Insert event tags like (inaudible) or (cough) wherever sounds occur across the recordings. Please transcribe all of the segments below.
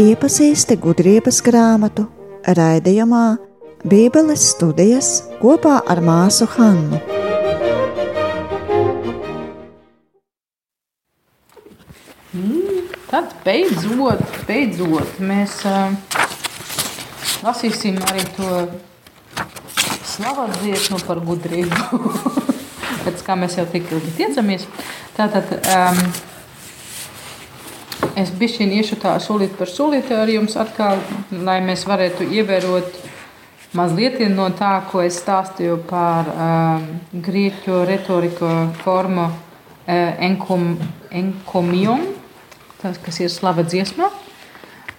Iepazīsti gudrības grāmatu raidījumā Bībeles studijas kopā ar māsu Hannu. Mm, tad beidzot, beidzot mēs uh, lasīsim arī to slavu dziesmu par gudrību. (laughs) Kā mēs jau tik ilgi tiecamies. Tātad um, es bišķiņ iešu tā solīt par solīti ar jums atkal, lai mēs varētu ievērot mazliet no tā, ko es stāstīju par um, grieķu retoriku formu uh, enkom, enkomium, tas, kas ir slava dziesma.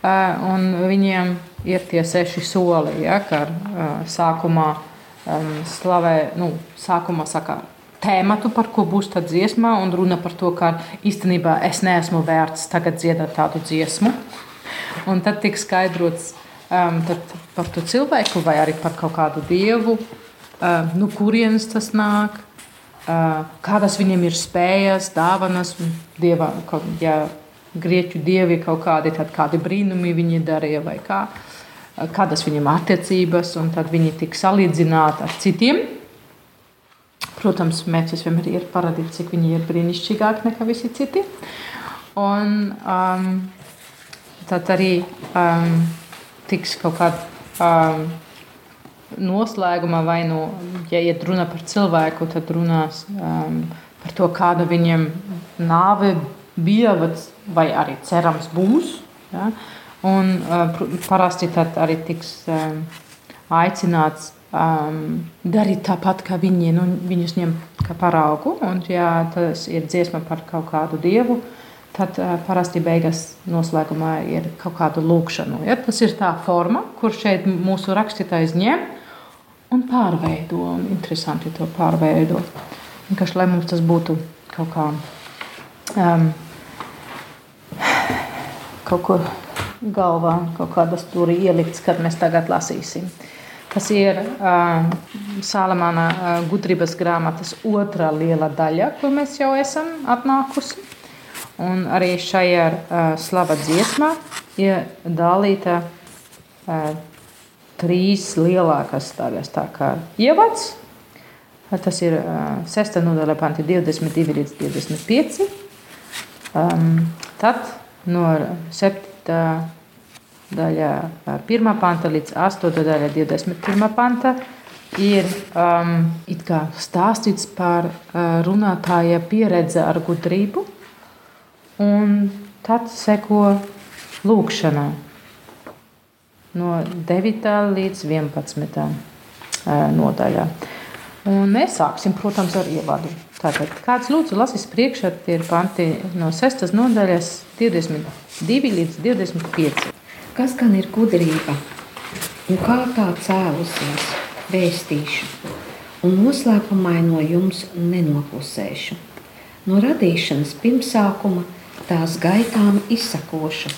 Uh, un viņiem ir tie seši soli, ja, kā uh, sākumā um, slavē, nu, sākumā saka tēmatu, par ko būs tā dziesma, un runa par to, ka īstenībā es neesmu vērts tagad dziedāt tādu dziesmu. Un tad tiek skaidrots um, par to cilvēku vai arī par kaut kādu dievu, uh, no kurienes tas nāk, uh, kādas viņam ir spējas, dāvanas, dieva, kaut, ja grieķu dievi kaut kādi, tad kādi brīnumi viņi darīja vai kā, uh, kādas viņam attiecības, un tad viņi tiek salīdzināti ar citiem. Protams, mērķis vienmēr ir parādīt, cik viņi ir brīnišķīgāki nekā visi citi. Un, um, tad arī um, tiks kaut kāda um, noslēguma, vai nu, ja iet runa par cilvēku, tad runās um, par to, kāda viņam nāve bija, vai arī cerams būs. Ja? Un uh, parasti tad arī tiks um, aicināts um, darīt tāpat, kā viņi nu, viņus ņem kā paraugu. Un, ja tas ir dziesma par kaut kādu dievu, tad uh, parasti beigas noslēgumā ir kaut kāda lūkšana. Ja? Tas ir tā forma, kur šeit mūsu rakstītājs ņem un pārveido. Un interesanti to pārveidot. Vienkārši lai mums tas būtu kaut kā. Um, kaut kur galvā, kaut kādas tur ielikts, kad mēs tagad lasīsim. Uh, Tas ir uh, Salamāna uh, gudrības grāmatas otrā liela daļa, ko mēs jau esam atnākusi. Un arī šajā uh, slava dziesmā ir dalīta uh, trīs lielākās daļas. Tā kā ievads, tas ir uh, 6. nodaļa, panti 22 līdz 25. Um, tad no 7 daļā, 1 panta līdz 8 daļā, 21 panta, ir um, stāstīts par uh, runātāja pieredzi ar gudrību, un tad seko lūkšana no 9. līdz 11. Uh, nodaļā. Un mēs sāksim, protams, ar ievadu. Tātad, kāds lūdzu lasīs priekšā, tie ir panti no 6. nodaļas 22 līdz 25. Kas gan ir gudrība? Un kā tā cēlusies, vēstīšu, un noslēpumai no jums nenoklusēšu. No radīšanas pirmsākuma tās gaitām izsakošu,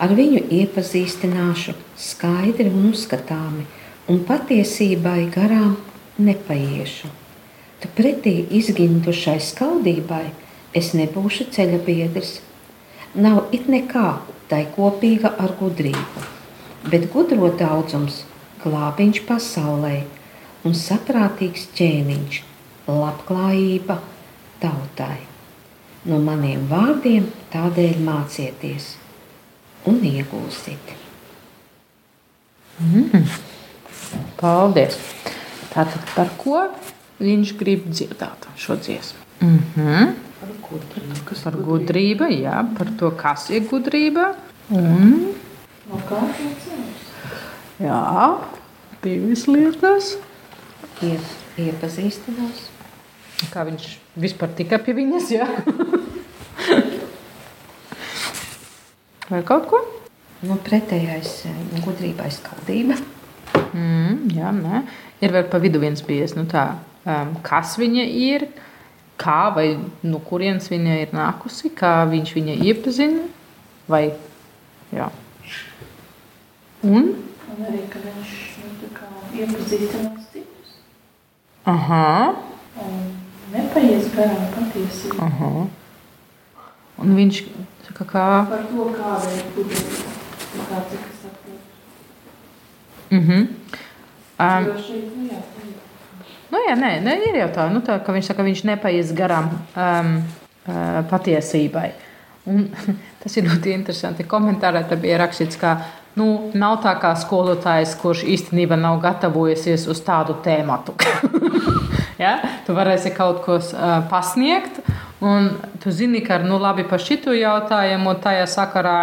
ar viņu iepazīstināšu, skaidri un uzskatāmi, un patiesībai garām nepaiešu. Tu pretī izgimtušai skaldībai es nebūšu ceļa biedrs. Nav it nekā tai kopīga ar gudrību, bet gudro daudzums glābiņš pasaulē un saprātīgs ķēniņš, labklājība tautai. No maniem vārdiem tādēļ mācieties un iegūsiet. Mm. Paldies! Tātad par ko viņš grib dziedāt šo dziesmu? Mm -hmm. Par gudrību. Kas par gudrību, jā, par to, kas ir gudrība. Un... No kā Jā, divas lietas. Ir iepazīstinās. Kā viņš vispār tika pie viņas, jā? (laughs) Vai kaut ko? Nu, pretējais eh, gudrībai skaldība. Mm, jā, nē. Ir vēl pa vidu viens bijis, nu tā, um, kas viņa ir, kā vai no kurienes viņa ir nākusi, kā viņš viņu iepazina. Vai, jā. Un? Un arī, ka viņš nu, iepazīstinās citus. Aha. Un Nepaies garām patiesību. Aha. Un viņš saka, kā. Par to, kāda ir gudrība. Un kā cik es saprotu. Mhm. Um, Jo šeit, nu jā, ir. Nu, jā, nē, nē, ir jau tā, nu, tā ka viņš saka, ka viņš nepaies garām um, uh, patiesībai. Un, (laughs) tas ir ļoti interesanti. Komentārā te bija rakstīts, ka nu, nav tā kā skolotājs, kurš īstenībā nav gatavojies uz tādu tēmatu. (laughs) ja? Tu varēsi kaut ko uh, pasniegt, un tu zini, ka nu, labi par šitu jautājumu tajā sakarā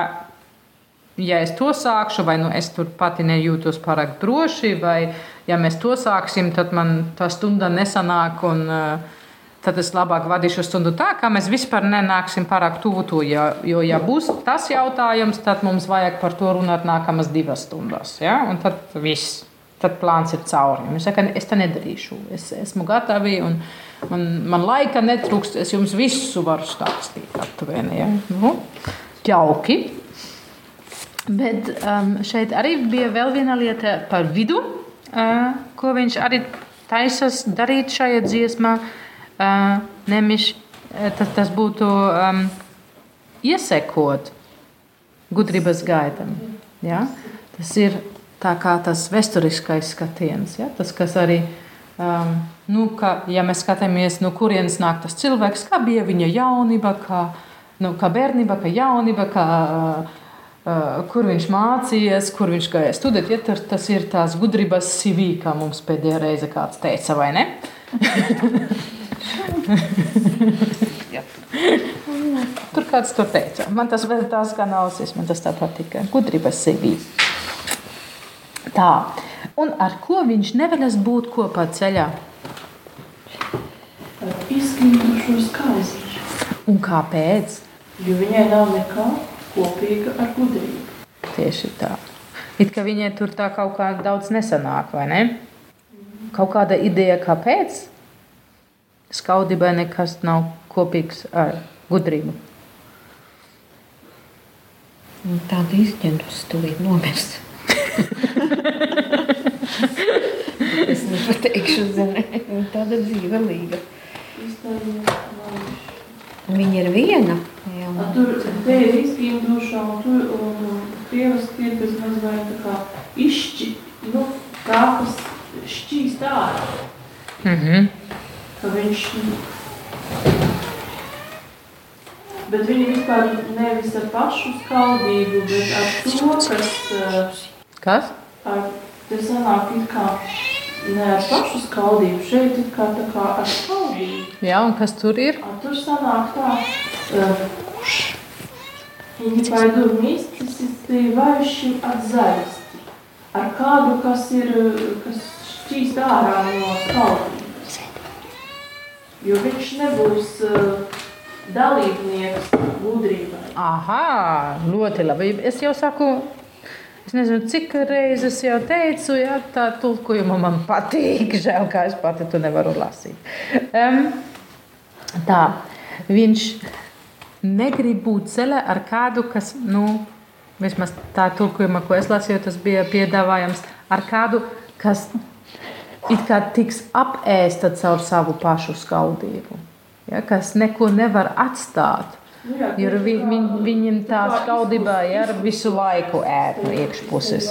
ja es to sākšu, vai nu es tur pati nejūtos pārāk droši, vai ja mēs to sāksim, tad man tā stunda nesanāk. Un, uh, Tad es labāk vadīšu stundu tā, ka mēs vispār nenāksim pārāk tuvu to. Jo, jo, ja būs tas jautājums, tad mums vajag par to runāt nākamās divas stundas. Ja? Un tad viss, tad plāns ir cauri. Viņš saka, es tā nedarīšu. Es esmu gatavi un man, man laika netrūkst. Es jums visu varu stāstīt. Aptuveni, ja? nu, jauki. Bet um, šeit arī bija vēl viena lieta par vidu, uh, ko viņš arī taisās darīt šajā dziesmā. Uh, nemis, uh, tas, tas būtu um, iesekot gudrības gaitam. Ja? Tas ir tas vēsturiskais skatiens. Ja? Tas, kas arī, um, nu, ka, ja mēs skatāmies, no kurienes nāk tas cilvēks, kā bija viņa jaunība, kā, nu, kā bērnība, kā jaunība, kā, Uh, kur viņš mācījās, kur viņš gāja studēt. Ja, tas, ir tās gudrības CV, kā mums pēdējā reize kāds teica, vai ne? Tur kāds to teica. Man tas vēl tās kā nausis, man tas tā patika. Gudrības CV. Tā. Un ar ko viņš nevēlas būt kopā ceļā? Izskrītošos kaizīšu. Un kāpēc? Jo viņai nav nekā kopīga ar gudrību. Tieši tā. It kā viņai tur tā kaut kā daudz nesanāk, vai ne? Kaut kāda ideja, kāpēc? Skaudībai nekas nav kopīgs ar gudrību. Un Tāda izņemta stulīt nomirs. (laughs) es nepateikšu, zini, tāda dzīve līga. Viņa ir viena. Tur te ir izpildušā, un tur un Dievs tie, kas mazliet tā kā izšķi, nu, tā, kas šķīst ārā, Mm -hmm. ka viņš, bet viņi vispār nevis ar pašu skaudību, bet ar to, kas, eh, Kas? ar, te sanāk it kā, ne ar pašu skaudību, šeit it kā tā kā ar skaudību. Jā, un kas tur ir? A tur sanāk tā, uh, viņi paidu mistis iztīvājuši ar zaisti, ar kādu, kas ir, kas šķīst ārā no skaudības. Jo viņš nebūs uh, dalībnieks gudrībai. Aha, ļoti labi. Es jau saku, es nezinu, cik reizes jau teicu, ja tā tulkojuma man patīk. (laughs) Žēl, kā es pati to nevaru lasīt. Um, tā, viņš negrib būt ceļā ar kādu, kas, nu, vismaz tā tulkojuma, ko es lasīju, tas bija piedāvājums ar kādu, kas it kā tiks apēsta caur savu pašu skaudību. Ja, kas neko nevar atstāt. Nu jā, Jo vi, tā- viņ, viņam tā skaudībā izkust- ja, visu laiku ēd no iekšpuses.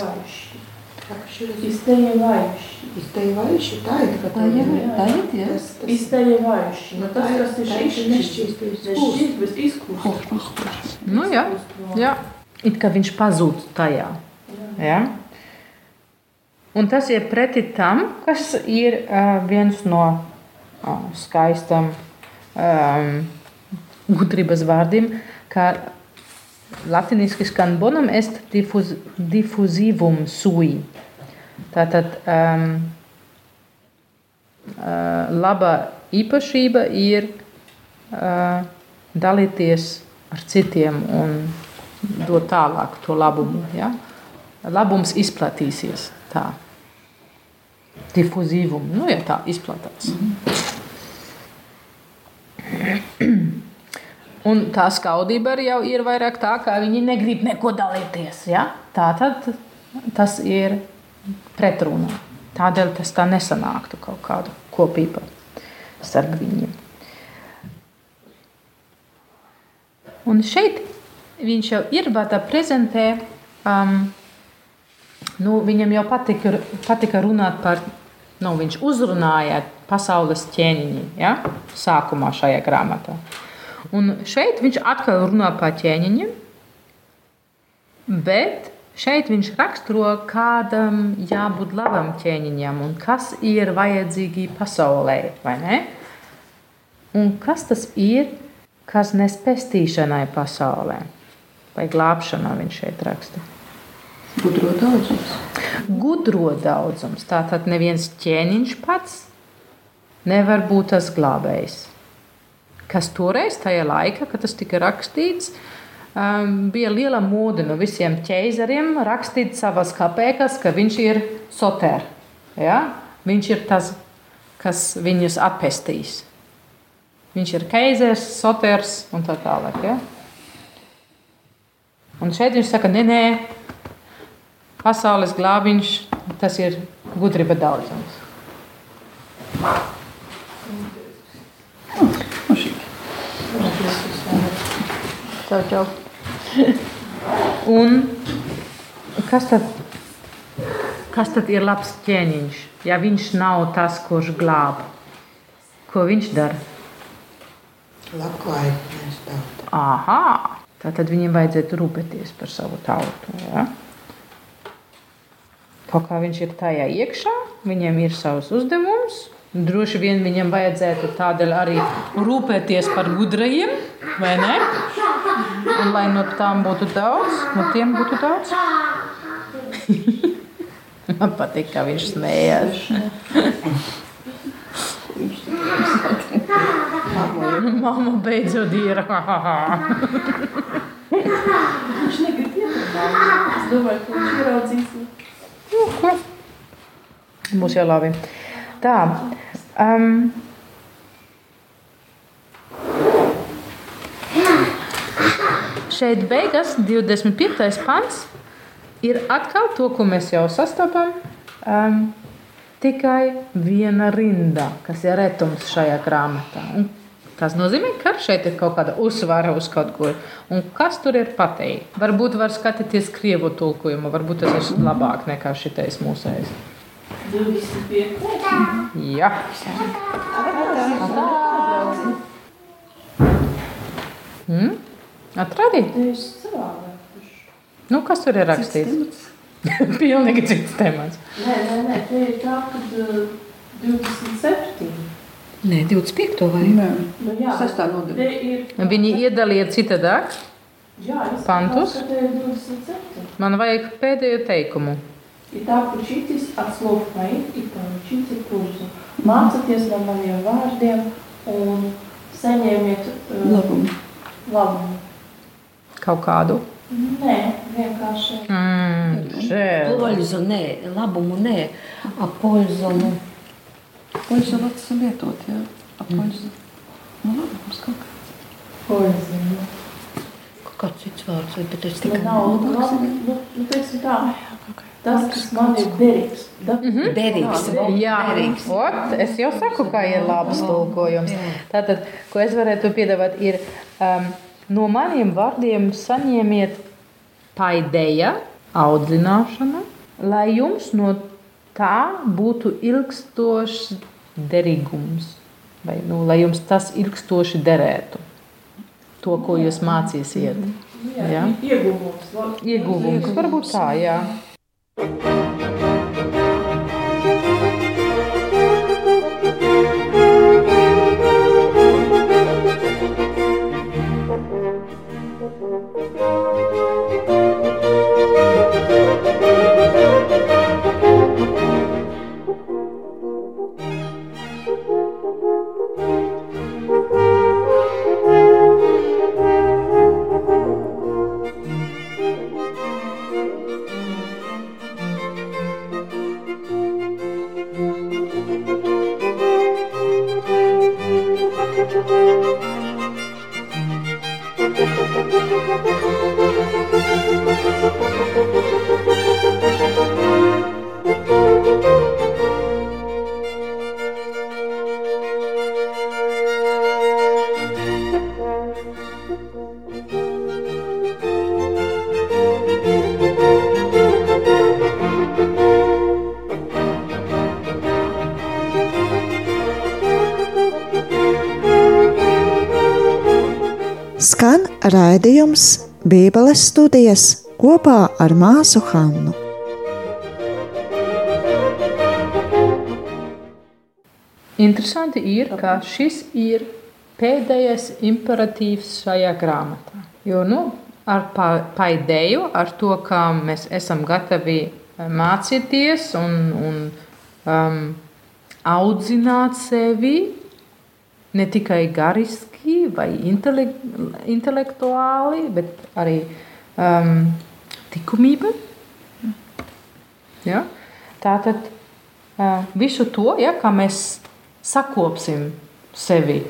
Izteļievajuši. Izteivajuši, tā ir, ka Tā ir, tā ir, jā. tas, tas, Izteļievajuši. Nu, tas, Tā kas ir tā ir Nešķīsts, bet izkust. Nu, jā, jā. It kā viņš pazūd tajā. Ja? Un tas ir pretī tam, kas ir uh, viens no uh, skaistām um, gudrības vārdiem, kā latviešu skan bonum est diffuz, diffusivum sui. Tātad um, uh, laba īpašība ir uh, dalīties ar citiem un dot tālāk to labumu. Ja? Labums izplatīsies tā. Difuzīvumu, nu, ja tā izplatās. Un tā skaudība arī ir vairāk tā, ka viņi negrib neko dalīties. Ja? Tā tad tas ir pretrunā. Tādēļ tas tā nesanāktu kaut kāda kopība starp viņiem. Un šeit viņš jau ir vada prezentē, um, nu, viņam jau patika, patika runāt par, nu, viņš uzrunāja pasaules ķēniņu, ja, sākumā šajā grāmatā. Uh, Un šeit viņš atkal runā par ķēniņiem, bet šeit viņš raksturo, kādam jābūt labam ķēniņam un kas ir vajadzīgi pasaulē, vai ne? Un kas tas ir, kas nes pestīšanai pasaulē? Vai glābšanā viņš šeit raksta? Gudro daudzums. Gudro daudzums. Tātad neviens ķēniņš pats nevar būt tas glābējs. Kas toreiz, tajā laikā, kad tas tika rakstīts, um, bija liela mode no visiem ķēzariem rakstīt savas kapēkas, ka viņš ir soter. Ja? Viņš ir tas, kas viņus atpestīs. Viņš ir keizers, soters un tā tālāk. Ja? Un šeit viņš saka, nē, nē, pasaules glābiņš, tas ir gudrība daudzums. Čau, čau. (laughs) Un kas tad, kas tad ir labs ķēniņš, ja viņš nav tas, kurš glāb? Ko viņš dara? Labklājības tauta. Aha, tātad viņiem vajadzētu rūpēties par savu tautu. Ja? Kaut kā viņš ir tajā iekšā, viņiem ir savs uzdevums. Droši vien viņam vajadzētu tādēļ arī rūpēties par gudrajiem, vai ne? Un lai no tām būtu daudz, no tiem būtu daudz. (laughs) Man patīk, kā viņš smējās. (laughs) Mama beidzot ir. Viņš negrib ietrunāt. Es domāju, ka viņš ieraudzīs. Nu, ko? Būs jau labi. Tā. Um, šeit beigās 25. pants ir atkal to, ko mēs jau sastopam. Um, tikai viena rinda, kas ir retums šajā grāmatā. Un tas nozīmē, ka šeit ir kaut kāda uzsvara uz kaut ko. Un kas tur ir pateikts? Varbūt var skatīties krievu tulkojumu, varbūt tas ir labāk nekā šitais mūsējs. 25. Jā, hmm? atradīt. Te ir savādāk. Nu, kas tur ir rakstīts? (laughs) Pilnīgi cits temats. Nē, nē, nē, te ir tā, ka uh, 27. Nē, 25. vai Nē, Nu, jā, Sestā te nodaļa. ir. Viņi iedalīja citādāk. Jā, es Pantus? Ka te ir 27. Man vajag pēdējo teikumu. И так учитесь от слов моих и получите пользу. Mācieties no maniem vārdiem un saņemiet uh, Labumu. labumu. Kaut kādu. Nē, vienkārši. Mm, žēl. Poļzu, nē, labumu, nē, apoļzu. Nu. Poļus jau vats lietot, jā. Apoļus. Nu, labi, mums kaut kā. Poezija. Kaut kāds cits vārds, vai, bet es tikai nav, nu, labi, nu, nu, teiksim tā, tas, kas man ir derīgs. Da, derīgs. Jā, derīgs. ot, es jau saku, ka ir labs tulkojums. Tātad, ko es varētu piedāvāt, ir um, no maniem vārdiem saņemiet paideja, audzināšana, lai jums no tā būtu ilgstošs derīgums. Vai, nu, lai jums tas ilgstoši derētu. To, ko jūs mācīsiet. jā, Jā. ieguvums. labi. Ieguvums varbūt tā, jā. Raidījums Bībeles studijas kopā ar māsu Hannu. Interesanti ir, ka šis ir pēdējais imperatīvs šajā grāmatā. Jo nu, ar paideju, ar to, kā mēs esam gatavi eh, mācīties un, un um, audzināt sevi, ne tikai gariski vai intelek intelektuāli, bet arī um, likumība. Ja? Tātad uh, visu to, ja, kā mēs sakopsim sevi.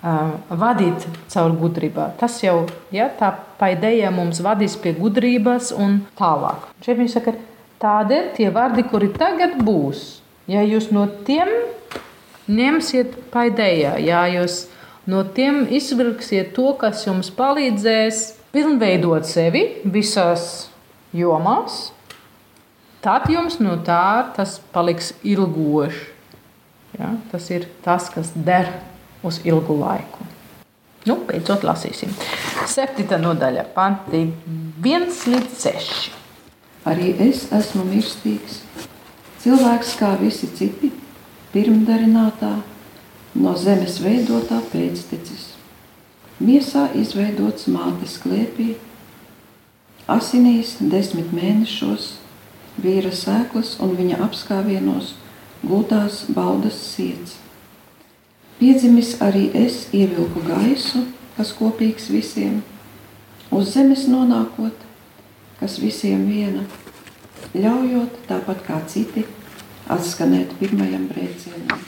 Uh, vadīt caur gudrībā. Tas jau ja, tā paideja mums vadīs pie gudrības un tālāk. Šeit viņš saka, tādēļ tie vārdi, kuri tagad būs, ja jūs no tiem ņemsiet paidējā, ja jūs no tiem izvilksiet to, kas jums palīdzēs pilnveidot sevi visās jomās, tad jums no tā tas paliks ilgoši. Ja? Tas ir tas, kas der uz ilgu laiku. Nu, beidzot, lasīsim. Septītā nodaļa, panti 1 līdz 6. Arī es esmu mirstīgs. Cilvēks kā visi citi, pirmdarinātā, no zemes veidotā pēctecis. Miesā izveidots mātes klēpī, asinīs desmit mēnešos, vīra sēklas un viņa apskāvienos gūtās baudas sirds. Piedzimis arī es ievilku gaisu, kas kopīgs visiem, uz zemes nonākot, kas visiem viena, ļaujot tāpat kā citi atskanēt pirmajam brēcienam,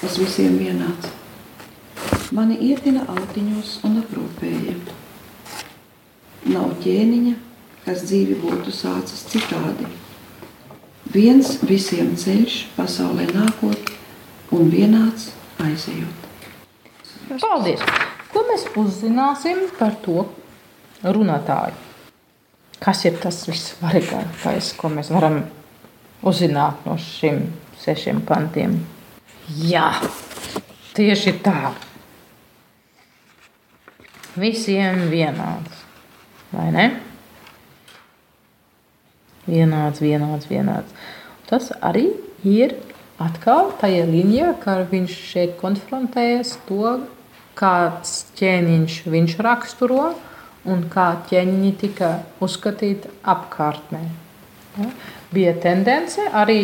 kas visiem vienāds. Mani ietina autiņos un aprūpēja. Nav ķēniņa, kas dzīvi būtu sācis citādi Viens visiem ceļš pasaulē nākot un vienāds aizejot. Paldies! Ko mēs uzzināsim par to runātāju? Kas ir tas vissvarīgākais, ko mēs varam uzzināt no šiem sešiem pantiem? Jā, tieši tā. Visiem vienāds, vai ne? vienāds, vienāds, vienāds. Tas arī ir atkal tajā līnijā, kā viņš šeit konfrontējas to, kāds ķēniņš viņš raksturo un kā ķēniņi tika uzskatīti apkārtnē. Ja? Bija tendence arī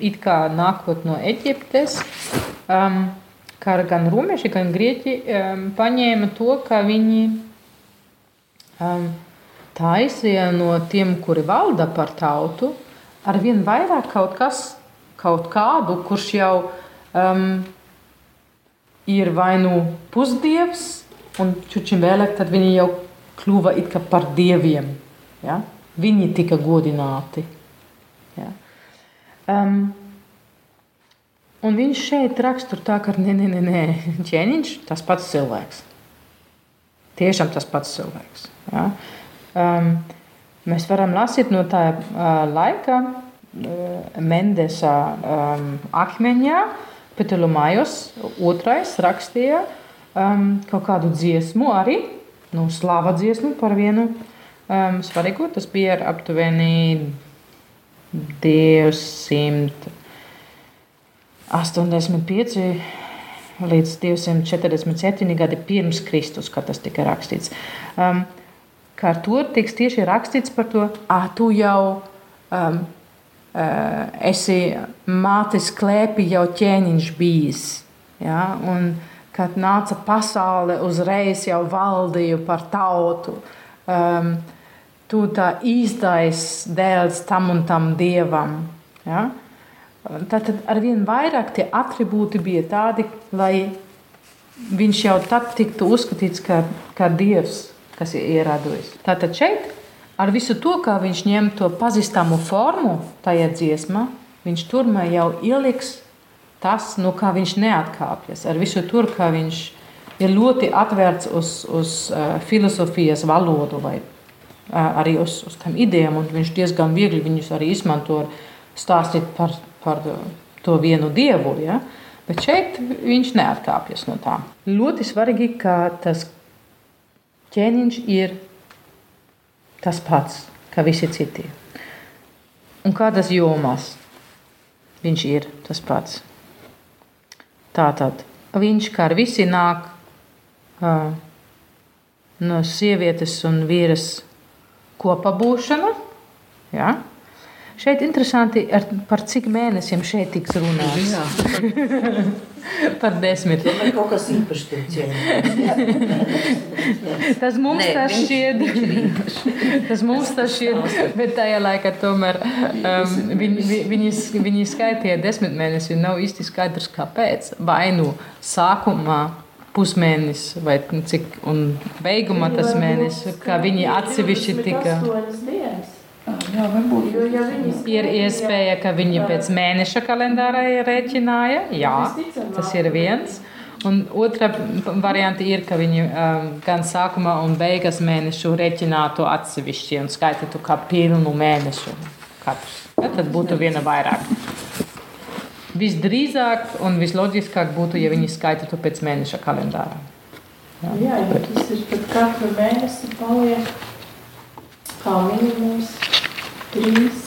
it kā nākot no Eģiptes, um, kā gan rumieši, gan grieķi um, paņēma to, ka viņi um, taisīja no tiem, kuri valda par tautu, ar vien vairāk kaut, kas, kaut kādu, kurš jau um, ir vai nu pusdievs, un čučim vēlāk, tad viņi jau kļuva it kā par dieviem. Ja? Viņi tika godināti. Um, un viņš šeit rakstur tā, ka nē, nē, nē, ķēniņš tas pats cilvēks. Tiešām tas pats cilvēks. Ja? Um, mēs varam lasīt no tā uh, laika uh, Mendesa um, akmeņā. Petelumājos otrais rakstīja um, kaut kādu dziesmu arī, nu, slāva dziesmu par vienu um, svarīgu. Tas bija aptuveni 285 līdz 247 gadi pirms Kristus, kad tas tika rakstīts. Um, kā ar to tiks tieši rakstīts par to, ah, tu jau um, uh, esi mātes klēpī, jau ķēniņš bijis. Ja? Un, kad nāca pasaule, uzreiz jau valdīja par tautu. Um, tu tā īstais dēls tam un tam dievam. Ja? Tad arvien vairāk tie attribūti bija tādi, lai viņš jau tad tiktu uzskatīts kā, kā dievs kas ir ierādījis. Tātad šeit ar visu to, kā viņš ņem to pazīstamu formu tajā dziesmā, viņš turmā jau ieliks tas, no kā viņš neatkāpjas. Ar visu to, kā viņš ir ļoti atvērts uz, uz uh, filozofijas valodu vai arī uz, uz tām idejām, un viņš diezgan viegli viņus arī izmanto stāstīt par, par to vienu dievu. Ja? Bet šeit viņš neatkāpjas no tā. Ļoti svarīgi, ka tas ķēniņš ir tas pats, kā visi citi. Un kādas jomās viņš ir tas pats. Tātad viņš kā ar visi nāk uh, no sievietes un vīras kopā būšana. Ja? Šeit interesanti, ar, par cik mēnešiem šeit tiks runāts. (laughs) par desmit. Tomēr kaut kas īpašs. Tas mums Nē, tas šķiet, tas mums tas šķiet, bet tajā laikā tomēr um, viņi, vi- viņi, viņi skaitīja desmit mēnesi un nav īsti skaidrs, kāpēc. Vai nu sākumā pusmēnesis vai cik, un beigumā tas mēnesis, kā viņi atsevišķi tika. Jā, varbūt. Jo, ja viņi Ir iespēja, ka viņi pēc mēneša kalendārā rēķināja. Jā, tas ir viens. Un otra varianta ir, ka viņi um, gan sākumā un beigas mēnešu rēķinātu atsevišķi un skaitītu kā pilnu mēnešu. Katrs. Ja, tad būtu viena vairāk. Visdrīzāk un visloģiskāk būtu, ja viņi skaitītu pēc mēneša kalendāra. Jā, ja tas ir tad katru mēnesi paliek kā minimums trīs,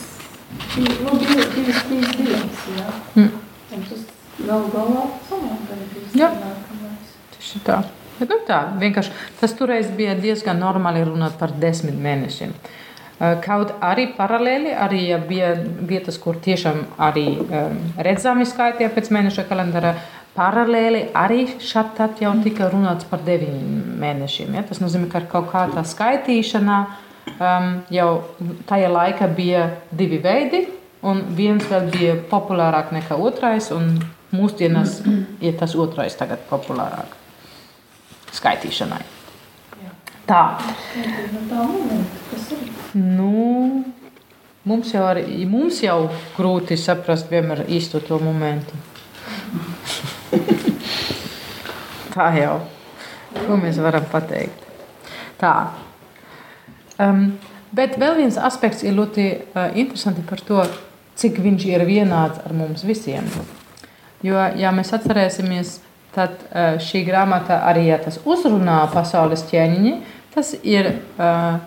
nu, divi, divas, trīs dienas, jā. Mm. Un tas galu galā sanāk arī trīs Jā. nākamais. Tieši tā. Bet, nu, tā vienkārši tas toreiz bija diezgan normāli runāt par desmit mēnešiem. Eh, Kaut arī paralēli, arī ja bija vietas, kur tiešām arī um, redzami skaitīja pēc mēneša kalendāra, paralēli arī šeit jau tika runāts par deviņiem mēnešiem. Ja? Tas nozīmē, ka kaut kā tā skaitīšana um, jau tajā laikā bija divi veidi, un viens vēl bija populārāk nekā otrais, un mūsdienās ir tas otrais tagad populārāk skaitīšanai. Tā. Nu, mums jau, arī, mums jau grūti saprast vienmēr īsto to momentu. (laughs) Tā jau. Ko mēs varam pateikt? Tā. Um, bet vēl viens aspekts ir ļoti uh, interesants par to, cik viņš ir vienāds ar mums visiem. Jo, ja mēs atcerēsimies, tad uh, šī grāmata arī ja tas uzrunā pasaules ķēniņi. Tas ir, uh,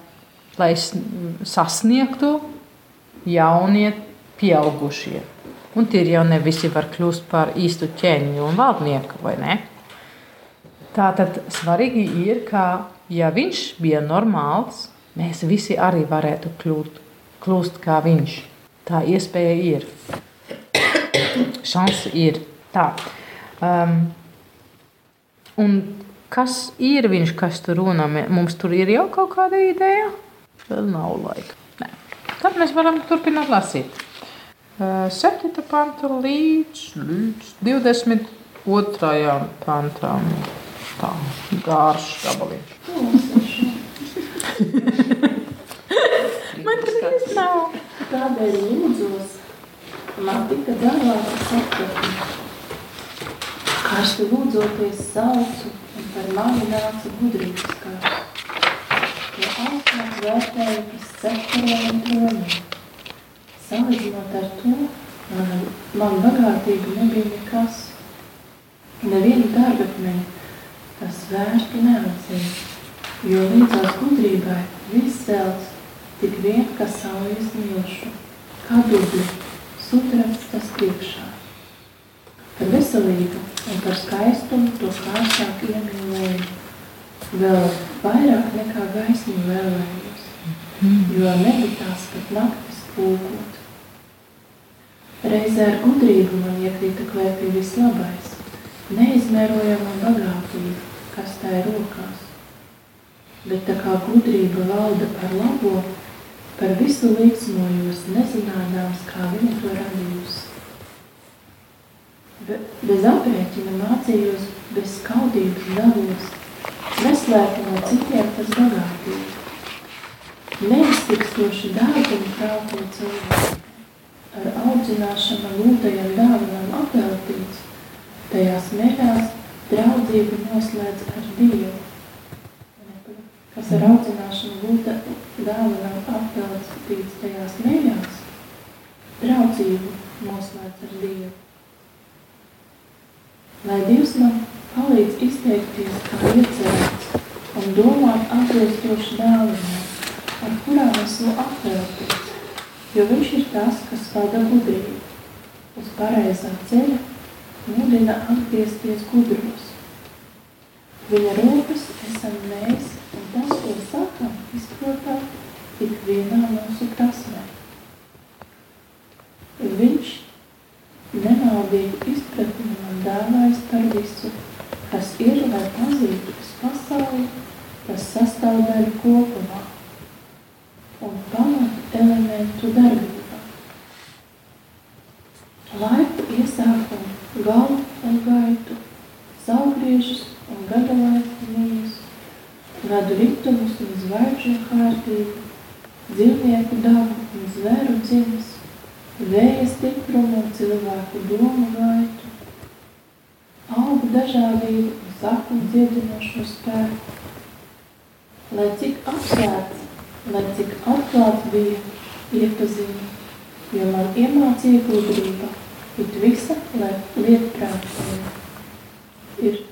lai sasniegtu jaunie pieaugušie. Un tie jau ne visi var kļūt par īstu ķēniņu un valdnieku, vai ne? Tātad svarīgi ir, ka, ja viņš bija normāls, mēs visi arī varētu kļūt, kļūt kā viņš. Tā iespēja ir. (coughs) Šansa ir. Tā. Um, un kas ir viņš, kas tur runā? Mums tur ir jau kaut kāda ideja. Vēl nav laika. Nē. Tad mēs varam turpināt lasīt. Uh, 7. panta līdz, līdz 22. pantam. Tā, garš gabaliņš. Man tas nav. Tādēļ lūdzos, man tika dāvāta sapratne. Karsti lūdzoties saucu, un par mani nāca gudrības kārs. Jo augstāk vērtēju par sektoriem un troniem. Salīdzinot ar to, man, man bagātība nebija nekas. Nevienu dārgakmeni tas vērstu neatzīja, jo līdzās gudrībai viss zelts tik vien, kas saujas milšu, kā dubļi, sudrats tas priekšā. Par veselību un par skaistumu to kārsāk iemīlēju, vēl vairāk nekā gaismu vēlējos, jo nebitās pat naktis pūkot. Reizē ar gudrību man iekrita klēpī vislabais, neizmērojama bagātība, kas tā ir rokās. Bet tā kā gudrība valda par labo, par visu līdzmojos nezinādāms, kā viņa to radījusi. Be, bez aprēķina mācījos, bez skaudības dalos, neslēpu no citiem tas bagātību. Neiztikstoši dārgumu prāto cilvēku, ar audzināšanu lūtajam dāvanam apveltīts, tajās mērās draudzību noslēdz ar Dievu kas ar audzināšanu būtu dāvanām apveltīts tajās mējās, draudzību noslēdz ar Dievu. Lai Dievs man palīdz izteikties kā iecerēts un domāt atbilstoši dāvinām, ar kurām esmu apveltīts, jo viņš ir tas, kas vada gudrību. Uz pareizā ceļa mudina atgriezties gudros. Viņa rokas esam mēs, un tas, ko sakam, izprotam ikvienā mūsu prasmē. Viņš nemaldīgu izpratni man dāvājas par visu, kas ir, lai pazītu uz pasauli, tas sastāvdaļu kopumā un pamatu elementu darbībā. Laiku iesākumu, galu un gaitu, saugriežus un gada laikumības, gadu ritumus un zvaigžņu kārtību, dzīvnieku dabu un zvēru dzimis, vēja stiprumu un cilvēku domu gaitu, augu dažādību un saknu dziedinošo spēku. Lai cik apsvērts, lai cik atklāts bija iepazīme, jo man iemācīja gudrība, it visa, lai lietprātība ir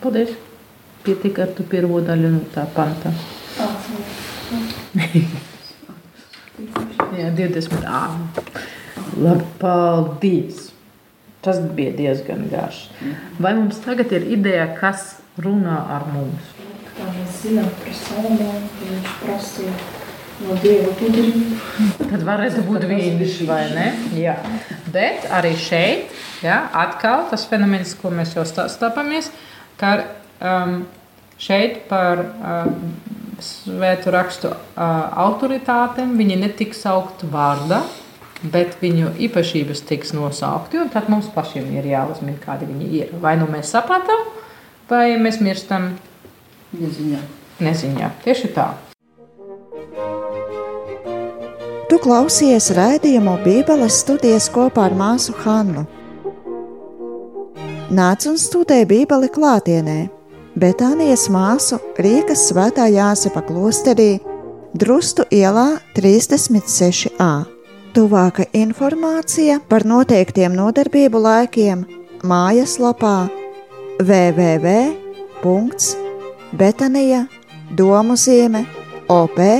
Paldies! Pietika ar tu pirmo daļu no tā panta. (laughs) Jā, 20. ā. Labi, paldies! Tas bija diezgan garš. Vai mums tagad ir ideja, kas runā ar mums? Kā mēs zinām par Salomonu, ka viņš prasīja no Dieva gudrību, Tad varētu būt viņš vai ne? Jā. Bet arī šeit, jā, atkal tas fenomens, ko mēs jau stāpamies, ka um, šeit par um, svētu rakstu uh, autoritātēm viņi netiks saukt vārdā, bet viņu īpašības tiks nosaukti, un tad mums pašiem ir jāuzmin, kādi viņi ir. Vai nu mēs sapratam, vai mēs mirstam Neziņā. neziņā. Tieši tā. Tu klausies rādījumu Bībeles studijas kopā ar māsu Hannu. Nāc un studē Bībeli klātienē, bet Anijas māsu Rīgas svētā Jāsepa klosterī Drustu ielā 36a. Tuvāka informācija par noteiktiem nodarbību laikiem mājaslapā www.betanija domu zieme op.lv